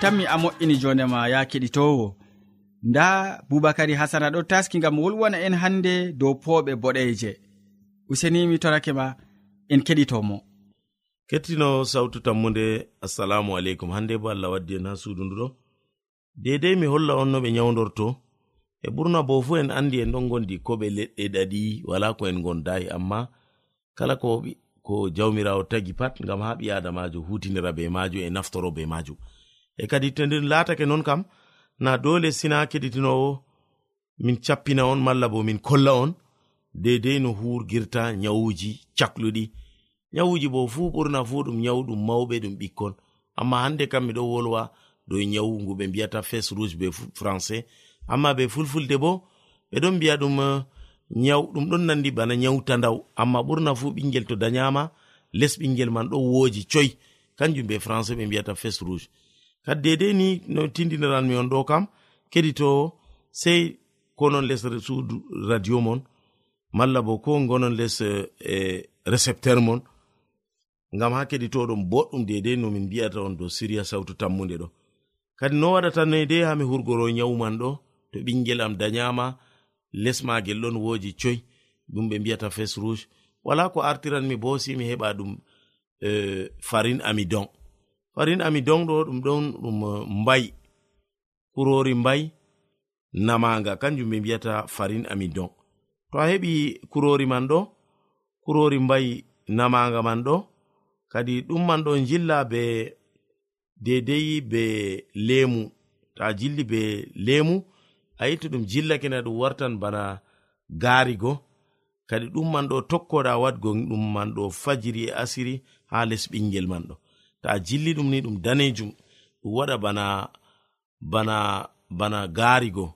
tanmi a moƴƴini jondema ya keɗitowo. Nda boubacary hasana ɗo taski gam wolwana en hande dow pooɓe boɗeje. Useni mi torake ma en keɗitomo. Kettino sawtu tammude assalamu aleykum. Hande bo allah waddi en ha suudu nduɗo dedei mi holla on no ɓe nyawdorto e ɓurna bo fu en andi en ɗon gondi koɓe leɗɗe ɗaɗi wala ko en gondayi. Amma kala ko ko jawmirawo tagi pat ngam ha ɓi adamajo hutinira be majo e naftoro be majo e kadi to nder laatake non kam na dole sina keɗitinowo min cappina on malla bo min kolla on dedei no hurgirta nyawuji cakluɗi. Nyawuji bo fuu ɓurna fuu ɗum nyawu ɗum mawɓe ɗum ɓikkon. Amma hande kam miɗo wolwa dow nyawu ngu ɓe mbiyata fes rouge be français. Amma be fulfulde bo ɓe ɗon mbiya ɗum eh, nyawu ɗum ɗon nandi bana nyawtandaw. Amma ɓurna fuu ɓingel to dayama les ɓingel man ɗo wooji coy. Kanjum be français ɓe mbiyata fes rouge. kadi dedei ni no tindiniranmi on ɗo kam keɗito sei konon les suudu radio mon malla bo ko gonon les e, e récepteur mon ngam ha keɗitoɗon boɗɗum dedei nomin mbiyata on dow siriya sawtu tammude ɗo. Kadi no waɗata waɗatanoe dei hami hurgoro nyawuman ɗo to ɓingel am dayama lesmagel ɗon woji coy ɗum ɓe mbiyata fes rouge wala ko artiranmi bo si mi heɓa ɗum e, farin amidon. farin ami donɗo ɗum ɗon ɗum eh, mbayi kurori mbayi namaga kanjum ɓe mbiyata farin ami don to a heɓi kurori man ɗo kurori mbayi namaga man ɗo kadi ɗum man ɗo jilla be deidei be lemu. To a jilli be lemu a yitti ɗum jillake na ɗum wartan bana garigo kadi ɗum man ɗo tokkoɗa wadgo ɗum man ɗo fajiri e asiri ha les ɓingel man ɗo. to a jilli ɗum ni ɗum danejum. Ɗum waɗa bana bana bana garigo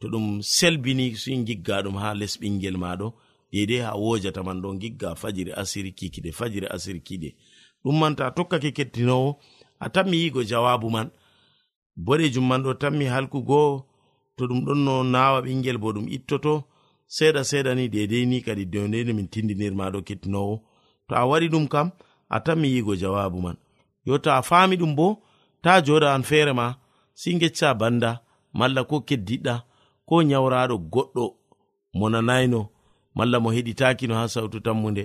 to ɗum selbini sin gigga ɗum ha les ɓingel maɗo. Dedei ha wojata man ɗo gigga fajiri asiri kikide fajiri asiri kiɗe. Ɗum man ta tokkake kettinowo a tammi yigo jawabu man. Boɗejum man ɗo tammi halkugo. To ɗum ɗon no nawa ɓingel bo ɗum ittoto. Seeɗa seeɗa ni dedei ni kadi dondeni min tindinirmaɗo kettinowo to a waɗi ɗum kam a tammi yigo jawabu man. yo to a faami ɗum bo ta joɗa an feere ma si gecca banda malla ko keddiɗɗa ko nyawraɗo goɗɗo mo nanayno malla mo heɗitakino ha sautu tammude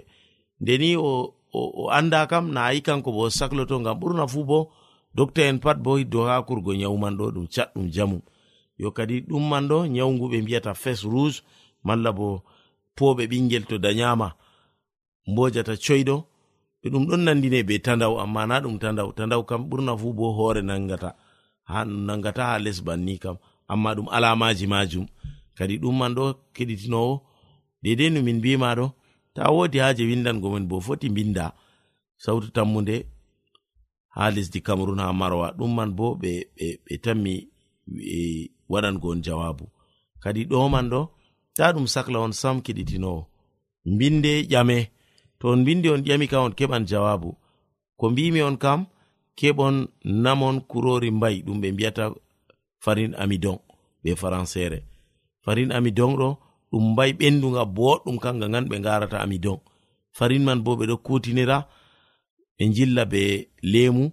ndeni o, o, o anda kam na ayi kanko bo o sakloto ngam ɓurna fuu bo docta en pat bo hiddo ha kurgo nyawman ɗo ɗum catɗum jamu. Yo kadi ɗum man ɗo nyawgu ɓe mbiyata fes rouge malla bo poɓe ɓingel to danyama mbojata coyɗo ɗum ɗon nandine be tandaw amma na ɗum tandaw tandaw kam ɓurna fuu bo hoore nangata ha nangata ha les banni kam. Amma ɗum alamaji majum kadi ɗum man ɗo keɗitinowo dedei no min mbima ɗo ta wodi haje windango windangomin bo foti binda sautu tammude ha lesdi cameron ha marwa. Ɗum man bo ɓe ɓe ɓe tammi e, on jawabu kadi ɗo man ɗo ta ɗum sahla on sam keɗitinowo mbinde ƴame. to on mbindi on ƴami kam on keɓan jawabu. Ko mbimi on kam keɓon namon kurori mbayi ɗum ɓe mbiyata farin amidon be françére farin amidon ɗo ɗum mbayi ɓenduga boɗɗum kanga ngan ɓe garata amidon. Farin man bo ɓeɗo kutinira ɓe jilla be lemu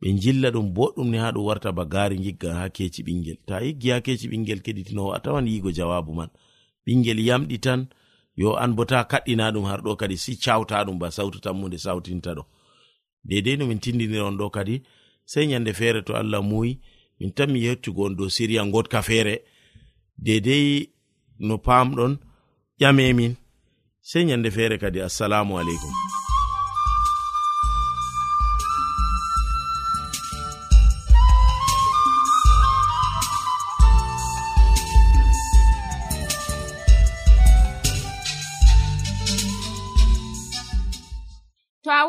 ɓe jilla ɗum boɗɗum ni ha ɗum warta ba gari giggan ha keci ɓingel to a yiggi ha keci ɓingel keɗitinowo a tawan yigo jawabu man. Ɓingel yamɗi tan yo an bo ta kaɗɗina ɗum har ɗo kadi si cawta ɗum ba sautu tammude sawtinta ɗo. Dedei no min tindiniron ɗo kadi sei nyande feere to allah muyi min tan mi yettugo on dow siriya gotka feere. Dedei no pamɗon ƴame min. Sei nyande feere kadi assalamu aleykum.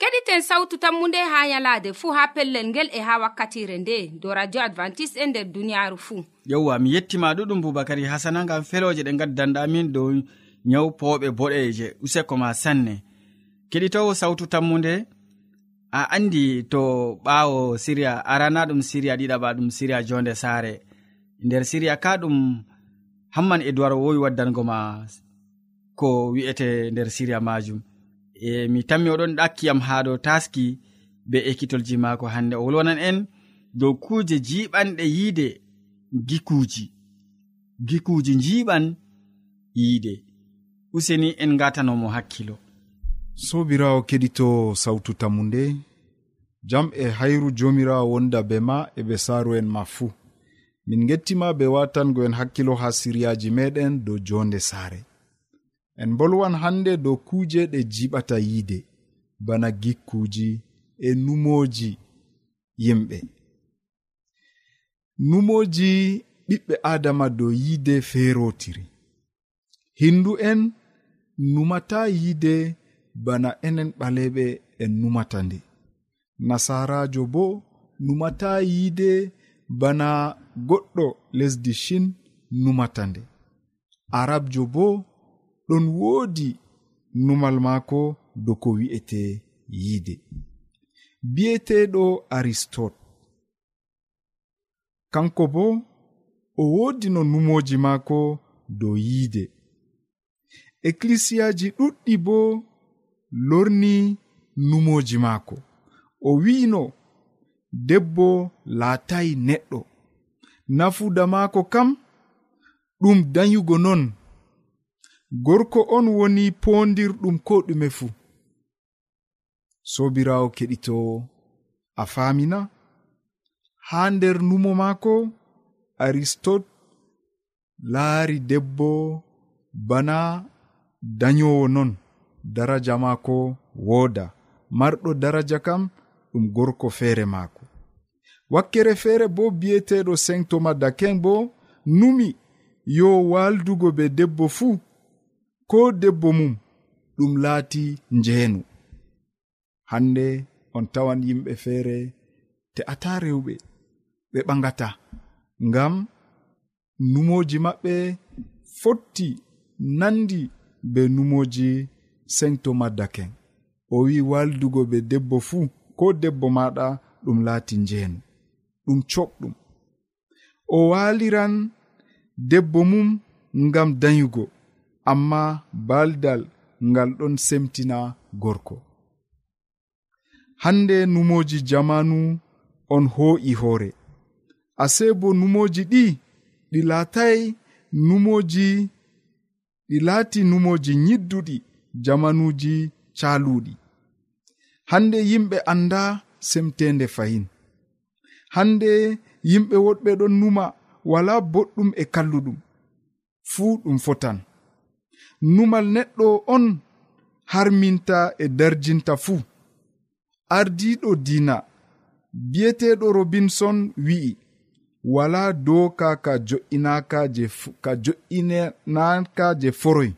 keɗiten sawtu tammunde ha yalaade fuu ha pellel ngel e ha wakkatire nde. Do radio advantice'e e nder duniyaaru fuu yewwa mi yettima ɗuɗum boubacary hasana ngam feloje ɗe gaddanɗa amin dow nyaw powɓe boɗeje useko ma sanne. Keɗitowo sawtu tammunde a andi to ɓaawo siriya arana ɗum siriya ɗiɗaɓa ɗum siriya jonde saare. Nder siriya ka ɗum hamman e duwar wowi waddango ma ko wi'ete nder siriya majum. e mi tammi oɗon ɗakkiyam ha dow taski be ekkitolji maako hande o wolwanan en dow kuuje jiɓanɗe yiide gikuuji. Gikuuji jiɓan yiide. Useni en gatanomo hakkilo. Sobirawo keɗito sawtu tammu nde jam e hayru jomirawo wonda be ma e ɓe saaru en ma fuu. Min gettima be watangoen hakkilo ha siryaji meɗen dow jonde saare. en bolwan hande dow kuje ɗe jiɓata yiide bana gikkuji e numoji yimɓe. Numoji ɓiɓɓe adama dow yiide feerotiri hindu en numata yiide bana enen ɓaleɓe en numata nde. Nasarajo bo numata yiide bana goɗɗo lesdi shin numata nde. Arabjo bo ɗon woodi numal maako dow ko wi'ete yiide. Bi'eteɗo aristote. Kanko bo o woodi no numoji maako dow yiide. Ekkilisiyaji ɗuɗɗi bo lorni numoji maako. O wi'ino debbo laatayi neɗɗo. Nafuda maako kam ɗum dayugo non gorko on woni pondirɗum ko ɗume fuu. Sobirawo keɗito a famina haa nder numo maako aristot laari debbo bana dayowo non daraja maako wooda. Marɗo daraja kam ɗum gorko feere maako. Wakkere feere bo bi'eteɗo sengtoma daken bo numi yo waldugo be debbo fuu ko debbo mum ɗum laati njeenu. Hande on tawan yimɓe feere te'ata rewɓe ɓe ɓagata ngam numoji maɓɓe fotti nandi be numoji sengto maddaken o wi waldugo be debbo fuu ko debbo maɗa ɗum laati njeenu ɗum coɓɗum. O waliran debbo mum ngam dayugo. amma baldal ngal ɗon semtina gorko. Hande numoji jamanu on ho'i hoore ase bo numoji ɗi ɗi latai numoji ɗi laati numoji nyidduɗi jamanuji caluɗi hande yimɓe anda semtende fahin. Hande yimɓe woɗɓe ɗon numa wala boɗɗum e kalluɗum. Fuu ɗum fotan. numal neɗɗo on harminta e darjinta fuu. Ardiɗo dina bi'eteɗo robinson wi'i wala doka ka jo'inaka je ka jo'inanaka je foroy.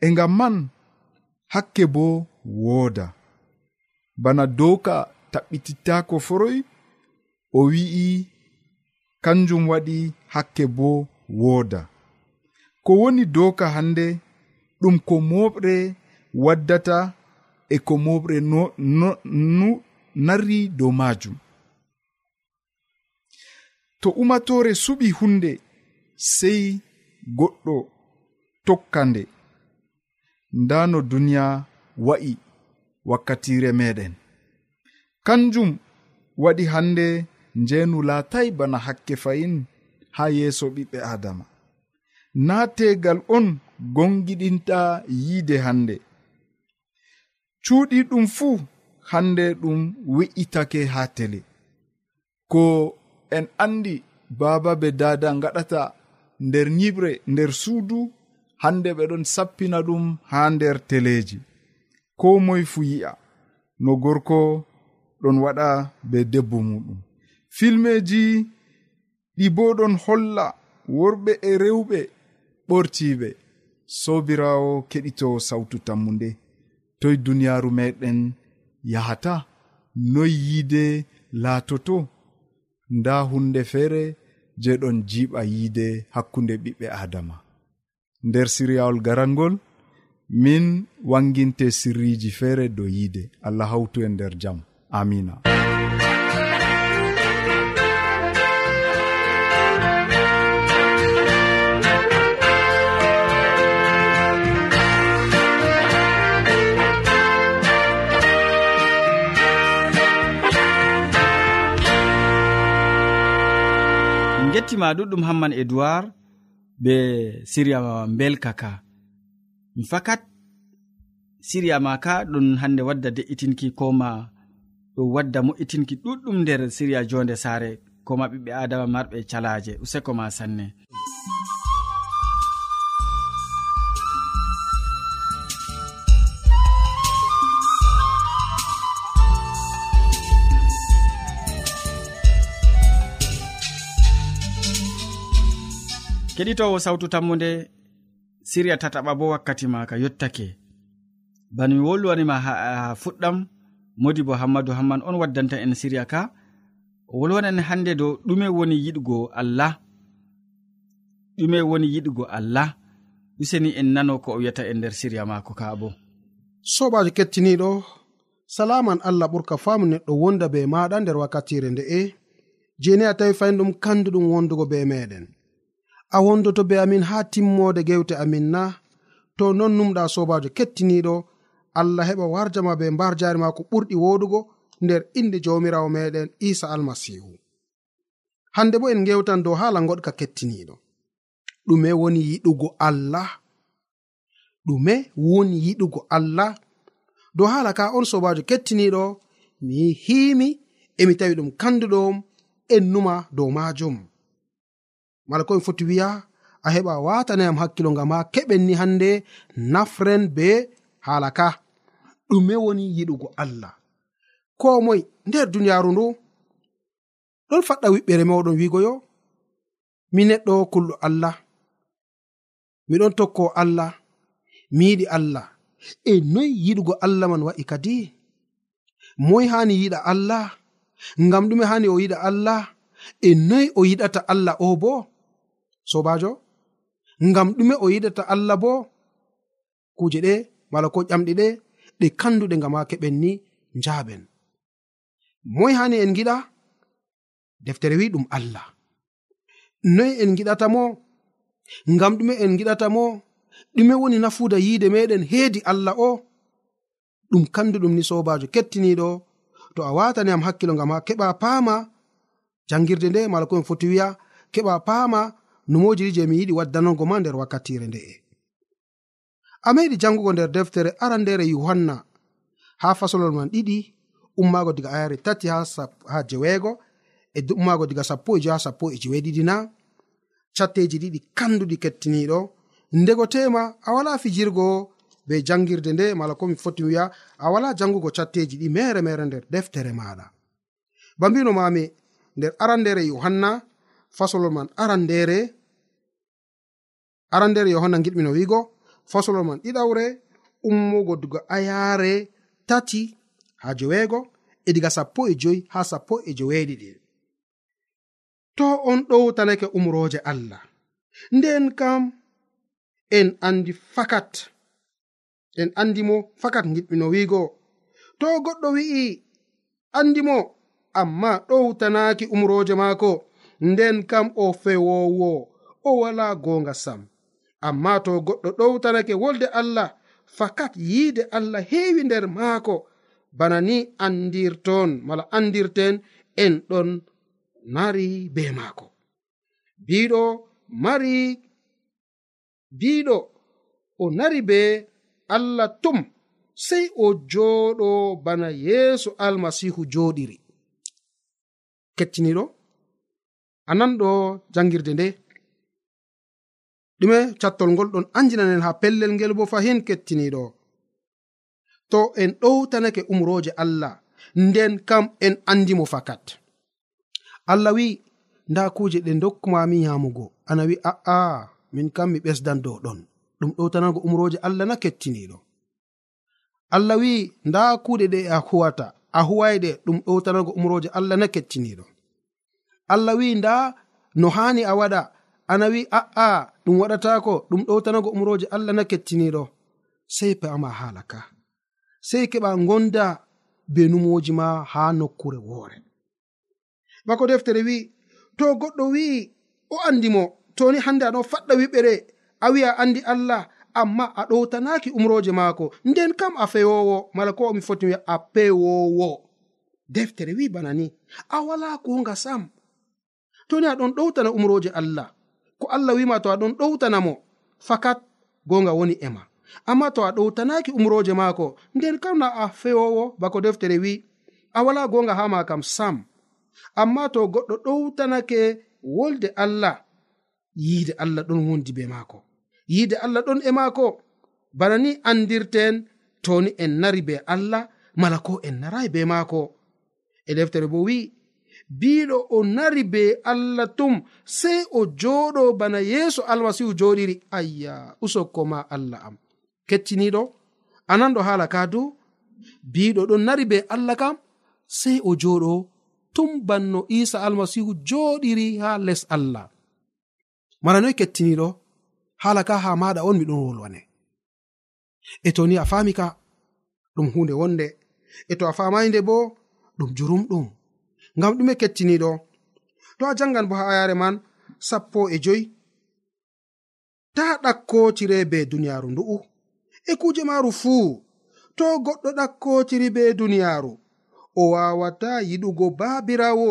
E ngam man hakke bo wooda. Bana doka taɓɓitittako foroy o wi'i kanjum waɗi hakke bo wooda. ko woni doka hande ɗum ko moɓre waddata e ko moɓre no, no, no narri dow majum to umatore suɓi hunde sei goɗɗo tokkande nda no duniya wa'i wakkatire meɗen kanjum waɗi hande njenu laatay bana hakke fayin ha yeeso ɓiɓɓe adama na tegal on gongiɗinta yiide hande cuuɗi ɗum fuu hande ɗum we'itake ha tele. Ko en andi baaba be dada gaɗata nder nyiɓre nder suudu hande ɓe ɗon sappina ɗum ha nder teleji ko moye fu yi'a no gorko ɗon waɗa be debbo muɗum. Filmeji ɗi bo ɗon holla worɓe e rewɓe. ɓortiɓe sobirawo keɗito sawtu tammu nde toye duniyaaru meɗen yahata noy yiide laatoto. Nda hunde feere je ɗon jiɓa yiide hakkunde ɓiɓɓe adama nder siryawol garangol min wanginte sirriji feere dow yiide. Allah hawtu e nder jam. Amina gettima ɗuɗɗum hamman edoird be siriya belkaka mi fakat siriya ma ka ɗum hande wadda de'itinki koma ɗum wadda mo'itinki ɗuɗɗum nder siriya jonde saare koma ɓiɓɓe adama marɓe calaje useko ma sanne. keɗitowo sawtu tammude siriya tataɓa bo wakkati ma ka yottake. Bano mi wolwanima ha fuɗɗam modi bo hammadou hamman on waddanta en siriya ka. O wolwanan hande dow ɗume woni yiɗgo allah. Ɗume woni yiɗgo allah. Useni en nano ko o wiyata e nder siriya maako ka bo. Sobajo kettiniɗo salaman allah ɓurka faamu neɗɗo wonda be maɗa nder wakkatire nde'e jeni a tawi fayin ɗum kanduɗum wondugo be meɗen a wondoto be amin ha timmode gewte amin na. To non numɗa sobajo kettiniɗo allah heɓa warjama be mbar jari ma ko ɓurɗi woɗugo nder inde jawmirawo meɗen isa almasihu. Hande bo en gewtan dow hala goɗka kettiniɗo. Ɗume woni yiɗugo allah. Ɗume woni yiɗugo allah. Dow hala ka on sobajo kettiniɗo mi himi emi tawi ɗum kanduɗom en numa dow majum. mala koɓe foti wiya a heɓa watanayam hakkilo ngam ha keɓen ni hande nafren be hala ka. Ɗume woni yiɗugo allah. Ko moy nder duniyaru ndu ɗon faɗɗa wiɓɓere mawɗon wiigo yo mi neɗɗo kulɗo allah. Miɗon tokko allah mi yiɗi allah. E noy yiɗugo allah man wa'i kadi? Moy hani yiɗa allah? Ngam ɗume hani o yiɗa allah? E noy o yiɗata allah o bo? sobajo? Ngam ɗume o yiɗata allah bo? Kuje ɗe mala ko ƴamɗe ɗe ɗe kanduɗe ngam ha keɓen ni njaaben moy hani en giɗa? Deftere wi ɗum allah. Noy en giɗata mo? Ngam ɗume en giɗata mo? Ɗume woni nafuda yiide meɗen heedi allah o? Ɗum kanduɗum ni sobajo kettiniɗo to a watani am hakkilo ngam ha keɓa paama? Jangirde nde mala komin foti wiya keɓa paama numojiri je mi yiɗi waddanango ma nder wakkatire nde'e a meɗi jangugo nder deftere arandere yohanna ha fasolol man ɗiɗi ummaago diga ayare tati ha, ha jeweego e ummaago diga sappo e jo ha sappo e jeweeɗiɗi na. Catteji ɗiɗi kanduɗi kettiniɗo. Ndego tema a wala fijirgo be jangirde nde mala komi foti wiya a wala jangugo catteji ɗi mere mere nder deftere maɗa. Ba mbino mami nder arandere yohanna fasolol man arandere. Arandere yohanna giɗmino wiigo. Fasolol man ɗiɗawre ummugo diga ayaare tati ha joweego e diga sappo e joyi ha sappo e joweeɗiɗi to on ɗowtanake umroje allah. Nden kam en andi fakat en andi mo fakat giɗmino wiigo. To goɗɗo wi'i andi mo amma ɗowtanaki umroje maako. nden kam o fewowo o wala gonga sam. Amma to goɗɗo ɗowtanake wolde allah fakat yiide allah heewi nder maako bana ni andirton mala andirten en ɗon nari be maako. Biɗo mari biɗo o nari be allah tum sey o jooɗo bana yeeso almasihu jooɗiri. Kettiniɗo anan ɗo jangirde nde. Ɗume cattol ngol ɗon anjinanen ha pellel ngel bo fahin kettiniɗo. To en ɗowtanake umroje allah nden kam en andimo fakat. Allah wi nda kuje ɗe dokkumami yamugo ana wi a'a min kam mi ɓesdan dow ɗon. Ɗum ɗowtanago umroje allah na kettiniɗo. Allah wi nda kuɗe ɗe a huwata a huwayɗe. Ɗum ɗowtanago umroje allah na kettiniɗo. allah wi nda no hani a waɗa. Ana wi a'a ɗum waɗatako ɗum ɗowtanago umroje allah na kettiniɗo sei pe'ama hala ka sei keɓa gonda be numoji ma ha nokkure woore. Bako deftere wi to goɗɗo wi'i o andimo toni hande aɗon faɗɗa wiɓere. A wi'a andi allah amma a ɗowtanaki umroje maako. Nden kam a fewowo mala ko omi foti wi'a a pewowo deftere wi bana ni a wala konga sam. toni aɗon ɗowtana umroje allah. Ko allah wima to aɗon ɗowtanamo fakat gonga woni ema amma to a ɗowtanaki umroje maako nden kamna a fewowo bako deftere wi a wala gonga ha ma kam sam. Amma to goɗɗo ɗowtanake wolde allah yiide allah ɗon wondi be maako. Yiide allah ɗon e maako bana ni andirten toni en nari be allah mala ko en narai be maako. E deftere bo wi'i biɗo o nari be allah tum sei o joɗo bana yeeso almasihu joɗiri. Ayya usokko ma allah am. Kecciniɗo ananɗo hala ka du? Biɗo ɗon nari be allah kam sei o joɗo tum banno isa almasihu joɗiri ha les allah. Mara noy kettiniɗo hala ka ha maɗa on miɗon wolwane. E to ni a fami ka ɗum hunde wonde. E to a famai nde bo ɗum. jurumɗum ngam ɗume kettiniɗo. To a jangan bo ha ayare man sappo e joyi. Ta ɗakkotire be duniyaaru ndu'u. E kuje maaru fuu to goɗɗo ɗakkotiri be duniyaaru. O wawata yiɗugo baabirawo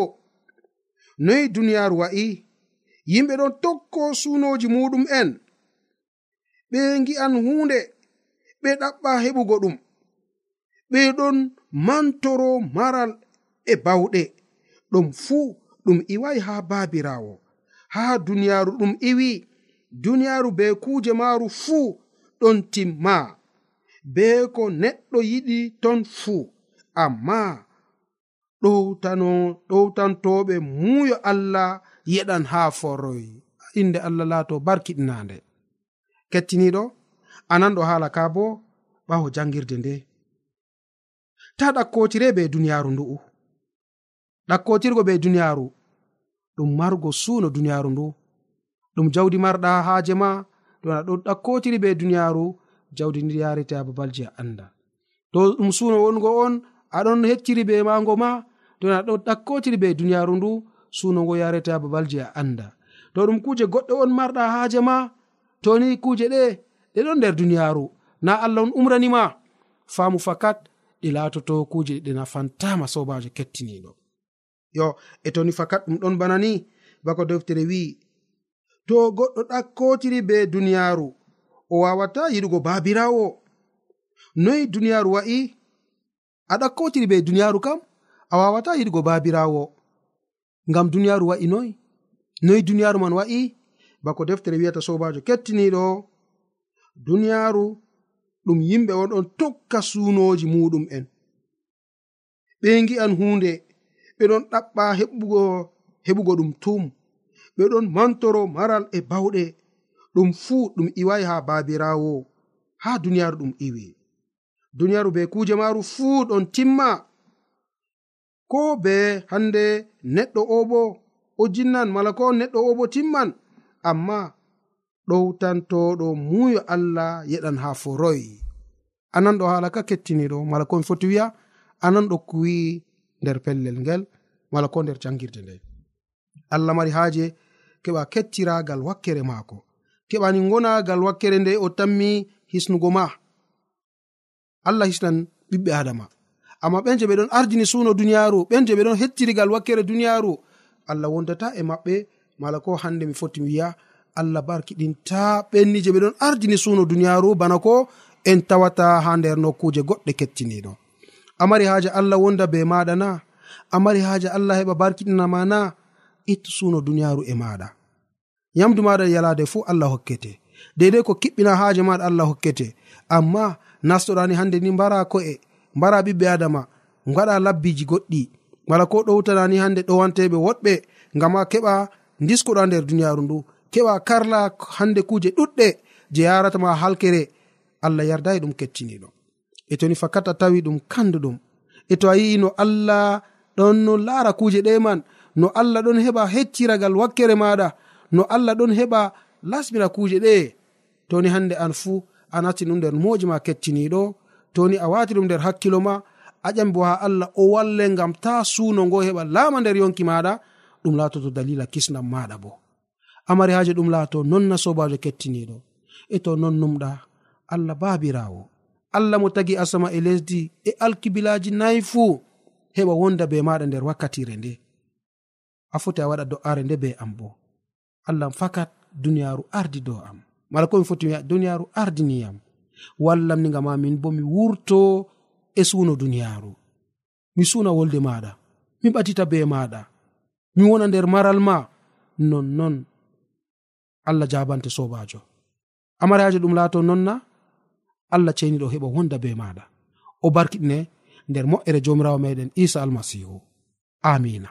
noyi duniyaaru wa'i yimɓe ɗon tokko suunoji muɗum'en ɓe ngi'an hunde ɓe ɗaɓɓa heɓugo ɗum. Ɓe ɗon mantoro maral e bawɗe ɗum fuu ɗum iwai ha babirawo. Ha duniyaaru ɗum iwi duniyaaru be kuje maaru fuu ɗon timma. Be ko neɗɗo yiɗi ton fuu amma ɗowtano ɗowtantoɓe muuyo allah yeɗan ha forroy. Inde allah laato barkiɗinande kettiniɗo anan ɗo haala ka bo ɓawo jangirde nde ta ɗakkotire be duniyaaru ndu'u. ɗakkotirgo be duniyaaru. Ɗum margo suuno duniyaaru ndu. Ɗum jawdi marɗa haaje ma to aɗa ɗo ɗakkotiri be duniyaaru jawdi ndi yarete ha babalji a annda. To ɗum suuno wongo on aɗon hecciri be mago ma to aɗa ɗo ɗakkotiri be duniyaaru ndu suuno ngo yarete ha babalji a annda. To ɗum kuuje goɗɗo on marɗa haaje ma toni kuuje ɗe ɗe ɗon nder duniyaaru. Na allah on umranima faamu fakat ɗi laatoto kuuje ɗe nafantama sobajo kettiniɗo. yo e toni fakat ɗum ɗon bana ni bako deftere wi'i to goɗɗo ɗakkotiri be duniyaaru o wawata yiɗugo baabirawo noyi duniyaaru wa'i? A ɗakkotiri be duniyaaru kam a wawata yiɗugo baabirawo ngam duniyaaru wa'i noyi noyi duniyaaru man wa'i? Bako deftere wi'ata sobajo kettiniɗo duniyaaru ɗum yimɓe on ɗon tokka suunoji muɗum en. Ɓe gi'an hunde ɓeɗon ɗaɓɓa heɓugo heɓugo ɗum tum ɓeɗon mantoro maral e bawɗe. Ɗum fuu ɗum iwai ha babirawo ha duniyaaru ɗum iwi duniyaaru be kuje maru fuu ɗon timma. Ko be hande neɗɗo o bo o jinnan mala ko neɗɗo o bo timman. Amma ɗowtantoɗo muyo allah yeɗan ha foroy anan ɗo haala ka kettiniɗo mala komi foti wiya anan ɗo kuwi nder pellel ngel mala ko nder jangirde nde allah mari haaje keɓa kettiragal wakkere maako. Keɓani gonagal wakkere nde o tammi hisnugo ma. Allah hisnan ɓiɓɓe adama. Amma ɓen je ɓe ɗon ardini suno duniyaaru ɓen je ɓe ɗon hettirigal wakkere duniyaaru allah wondata e maɓɓe mala ko hande mi foti mi wiya allah barkiɗinta ɓenni je ɓe ɗon ardini suno duniyaaru bana ko en tawata ha nder nokkuje goɗɗe kettiniɗo amari haaje allah wonda be maɗa na amari haaje allah heɓa barkiɗinama na ittu suno duniyaaru e maɗa yamdu maɗa yalade fuu allah hokkete. Deidai ko kiɓɓina haaje maɗa allah hokkete. Amma nastoɗani hande ni mbara ko'e mbara ɓiɓɓe adama gaɗa labbiji goɗɗi. Mala ko ɗowtanani hande ɗowanteɓe woɗɓe ngama keɓa diskuɗa nder duniyaaru ndu. Keɓa karla hande kuje ɗuɗɗe je yaratama halkere. Allah yardai ɗum kettiniɗo e toni fakat a tawi ɗum kanduɗum. E to a yi'i no allah ɗon no laara kuuje ɗe man no allah ɗon heɓa hecciragal wakkere maɗa no allah ɗon heɓa lasmira kuuje ɗe. Toni hande an fuu a natti ɗum nder moji ma kettiniɗo toni a wati ɗum nder hakkilo ma a ƴami bo ha allah o walle ngam ta suuno ngo heɓa laama nder yonki maɗa ɗum laatoto dalila kisnam maɗa bo. Amari haji ɗum laato nonna sobajo kettiniɗo e to non numɗa allah baabirawo allah mo tagi asama e lesdi e alkibilaji nayi fuu heɓa wonda be maɗa nder wakkatire nde. A foti a waɗa do'are nde be am bo. Allah fakat duniyaaru ardi dow am. Mala ko mi foti wiya duniyaaru ardiniyam wallam ni ma min bo mi wurto e suuno duniyaaru. Mi suuna wolde maɗa mi ɓatita be maɗa mi wona nder maral ma. Nonnon allah jabante sobajo amarajo ɗum laato nonna allah ceniɗo heɓa wonda be maɗa. O barkiɗine nder moƴƴere jomirawo meɗen isa almasihu. Amina.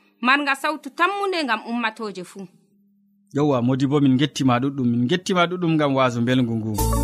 marga sawtu tammunde ngam ummatoje fuu. Yewwa modi bo min gettima ɗuɗɗum min gettima ɗuɗɗum ngam waaso belgu ngu.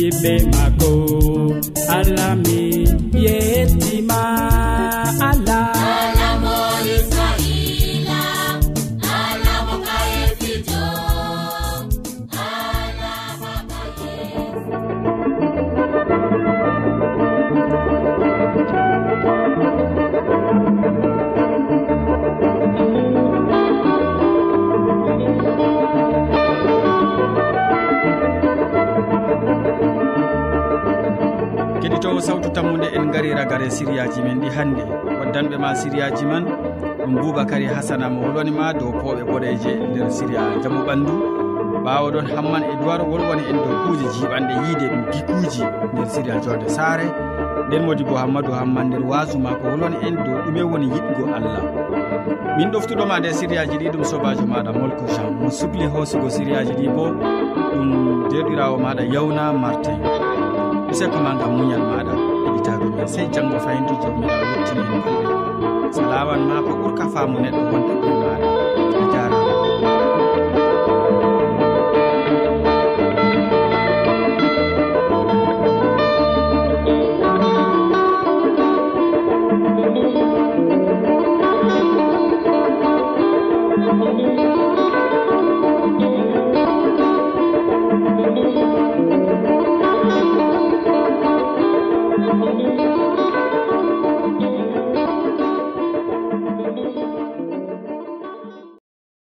ɓiɓɓe mako. Alami e siriyaji men ɗi hannde. Waddanɓe ma siriyaji man ɗum boubacary hasana mo wolwanima dow pooɓe boɗeje nder siriya. Jamu ɓandu ɓawo ɗon hamman e duwar wolwani en dow kuuje jiɓanɗe yiide ɗum gikuji nder siriya jorde saare. Nden modi bo hammadou hamman nder wasu mako wolwani en dow ɗume woni yiɗgo allah. Min ɗoftuɗoma nde siriyaji ɗi ɗum sobajo maɗa molko jean. Mo subli hoosugo siriyaji ɗi bo ɗum derɗirawo maɗa yawna martin. Useko ma gam muñal maɗa heɗitaaɓe men sey janggo fayintu to e jawmiraɗo wettini en balɗe so ma ko ɓurka faamu neɗɗo wonde ɗumaare e